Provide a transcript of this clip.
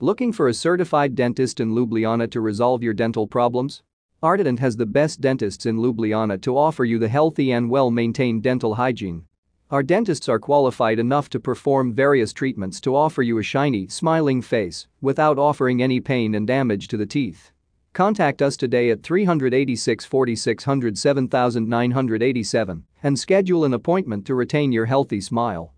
Looking for a certified dentist in Ljubljana to resolve your dental problems? Artident has the best dentists in Ljubljana to offer you the healthy and well-maintained dental hygiene. Our dentists are qualified enough to perform various treatments to offer you a shiny, smiling face without offering any pain and damage to the teeth. Contact us today at 386 4600 7987 and schedule an appointment to retain your healthy smile.